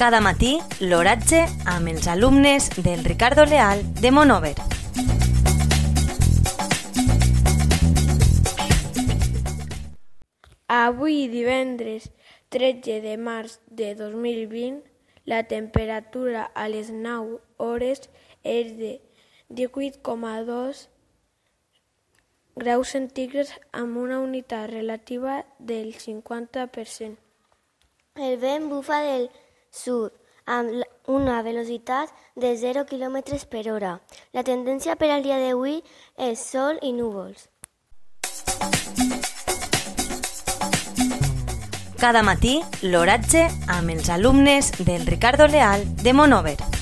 Cada matí, l'oratge amb els alumnes del Ricardo Leal de Monover. Avui, divendres 13 de març de 2020, la temperatura a les 9 hores és de 18,2 graus centígrads amb una unitat relativa del 50%. El vent bufa del sud amb una velocitat de 0 km per hora. La tendència per al dia d'avui és sol i núvols. Cada matí, l'oratge amb els alumnes del Ricardo Leal de Monover.